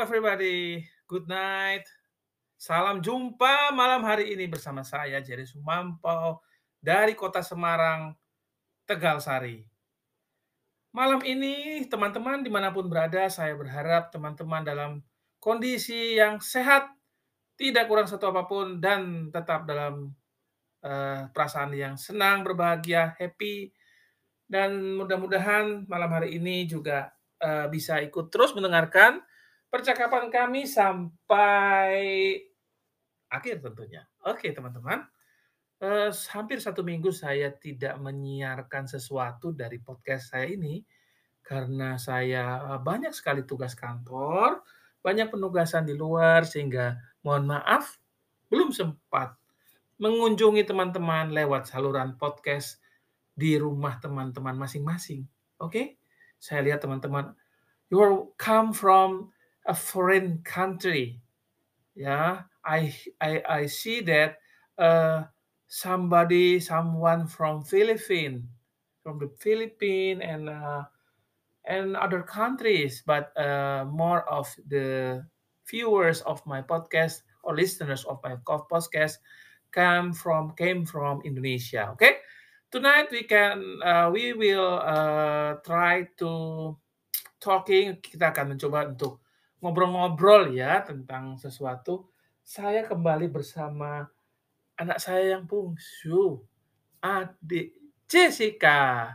everybody. Good night. Salam jumpa malam hari ini bersama saya Jerry Sumampau dari Kota Semarang, Tegal Sari. Malam ini teman-teman di mana pun berada, saya berharap teman-teman dalam kondisi yang sehat, tidak kurang satu apa pun, dan tetap dalam uh, perasaan yang senang, berbahagia, happy, dan mudah-mudahan malam hari ini juga uh, bisa ikut terus mendengarkan percakapan kami sampai akhir tentunya. Oke teman-teman, uh, hampir satu minggu saya tidak menyiarkan sesuatu dari podcast saya ini karena saya banyak sekali tugas kantor, banyak penugasan di luar sehingga mohon maaf belum sempat mengunjungi teman-teman lewat saluran podcast di rumah teman-teman masing-masing. Oke, okay? saya lihat teman-teman, you come from a foreign country. Yeah, I I I see that uh, somebody, someone from Philippines, from the Philippines and uh, and other countries, but uh, more of the viewers of my podcast or listeners of my podcast come from came from Indonesia. Okay, tonight we can uh, we will uh, try to talking. Kita akan mencoba untuk ngobrol-ngobrol ya tentang sesuatu. Saya kembali bersama anak saya yang bungsu, adik Jessica.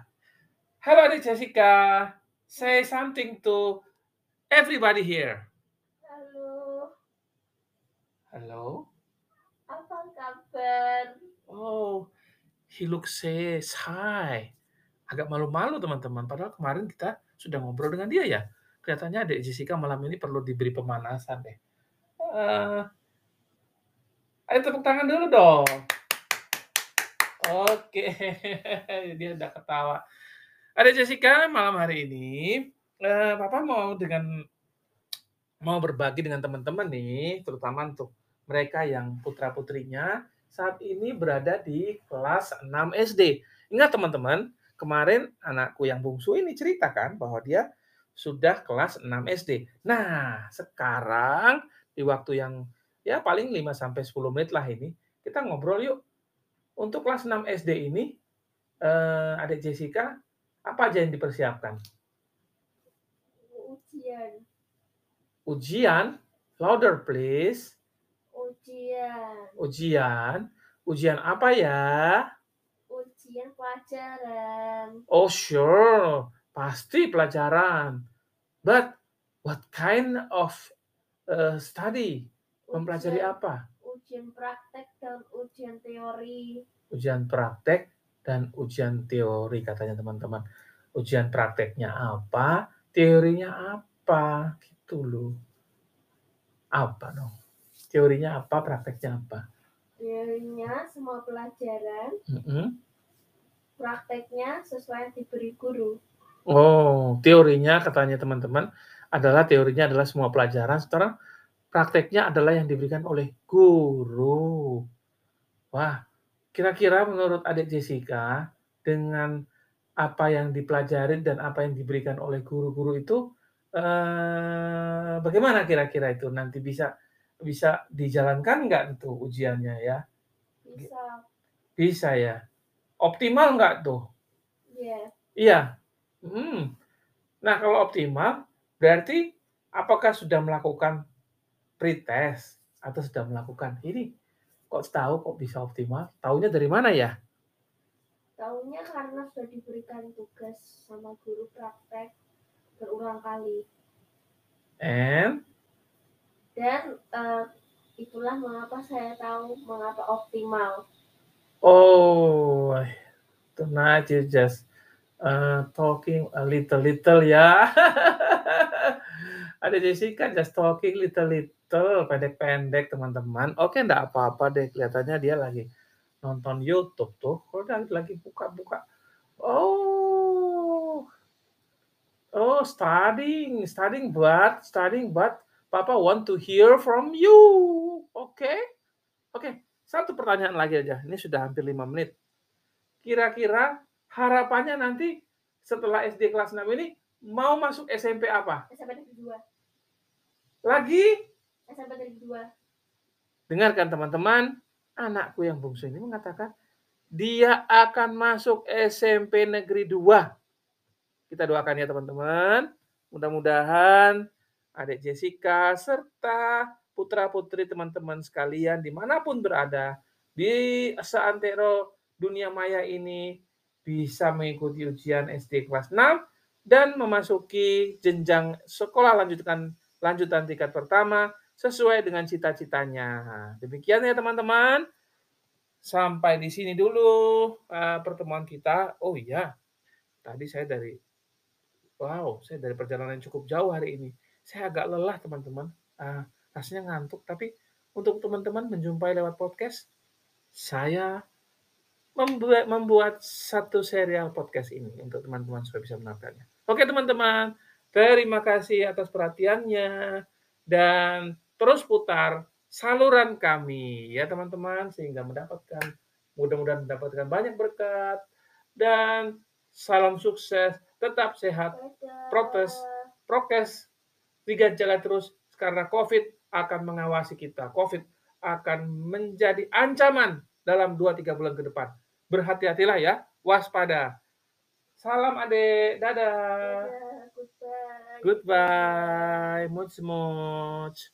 Halo adik Jessica, say something to everybody here. Halo. Halo. Apa kabar? Oh, he looks says hi. Agak malu-malu teman-teman. Padahal kemarin kita sudah ngobrol dengan dia ya kelihatannya adik Jessica malam ini perlu diberi pemanasan deh. Uh, ayo tepuk tangan dulu dong. Oke, dia udah ketawa. Ada Jessica malam hari ini, uh, Papa mau dengan mau berbagi dengan teman-teman nih, terutama untuk mereka yang putra putrinya saat ini berada di kelas 6 SD. Ingat teman-teman, kemarin anakku yang bungsu ini ceritakan bahwa dia sudah kelas 6 SD. Nah, sekarang di waktu yang ya paling 5 sampai 10 menit lah ini, kita ngobrol yuk. Untuk kelas 6 SD ini eh, Adik Jessica, apa aja yang dipersiapkan? Ujian. Ujian? Louder please. Ujian. Ujian. Ujian apa ya? Ujian pelajaran. Oh sure pasti pelajaran. But what kind of uh, study? Mempelajari Ujian- apa? Ujian praktek dan ujian teori. Ujian praktek dan ujian teori katanya teman-teman. Ujian prakteknya apa? Teorinya apa? Gitu loh. Apa dong? Teorinya apa? Prakteknya apa? Teorinya semua pelajaran, Mm-mm. prakteknya sesuai yang diberi guru. Oh, teorinya katanya teman-teman adalah teorinya adalah semua pelajaran, sekarang prakteknya adalah yang diberikan oleh guru. Wah, kira-kira menurut adik Jessica dengan apa yang dipelajari dan apa yang diberikan oleh guru-guru itu eh, bagaimana kira-kira itu nanti bisa bisa dijalankan nggak itu ujiannya ya? Bisa, Bisa ya. Optimal nggak tuh? ya, Iya. Hmm. Nah, kalau optimal, berarti apakah sudah melakukan pretest atau sudah melakukan ini? Kok tahu kok bisa optimal? Taunya dari mana ya? Tahunya karena sudah diberikan tugas sama guru praktek berulang kali. And Dan eh, itulah mengapa saya tahu mengapa optimal. oh, tonight you just uh, talking a little little ya. Ada Jessica just talking little little pendek-pendek teman-teman. Oke, enggak apa-apa deh. Kelihatannya dia lagi nonton YouTube tuh. Oh, udah lagi buka-buka. Oh. Oh, studying, studying but, studying but Papa want to hear from you. Oke. Oke, satu pertanyaan lagi aja. Ini sudah hampir lima menit. Kira-kira harapannya nanti setelah SD kelas 6 ini mau masuk SMP apa? SMP negeri 2. lagi SMP Negeri 2. dengarkan teman-teman, anakku yang bungsu ini mengatakan dia akan masuk SMP Negeri 2. Kita doakan ya teman-teman. Mudah-mudahan adik Jessica serta putra-putri teman-teman sekalian di mana pun berada di seantero dunia maya ini bisa mengikuti ujian SD kelas 6 dan memasuki jenjang sekolah lanjutan lanjutan tingkat pertama sesuai dengan cita-citanya. Demikian ya teman-teman. Sampai di sini dulu uh, pertemuan kita. Oh iya, tadi saya dari wow, saya dari perjalanan yang cukup jauh hari ini. Saya agak lelah teman-teman. Uh, rasanya ngantuk. Tapi untuk teman-teman menjumpai lewat podcast, saya membuat membuat satu serial podcast ini untuk teman-teman supaya bisa menontonnya. Oke teman-teman, terima kasih atas perhatiannya dan terus putar saluran kami ya teman-teman sehingga mendapatkan mudah-mudahan mendapatkan banyak berkat dan salam sukses, tetap sehat, protes, prokes, tiga jalan terus karena COVID akan mengawasi kita. COVID akan menjadi ancaman dalam 2-3 bulan ke depan. Berhati-hatilah ya, waspada. Salam adik, dadah. Goodbye. Much much.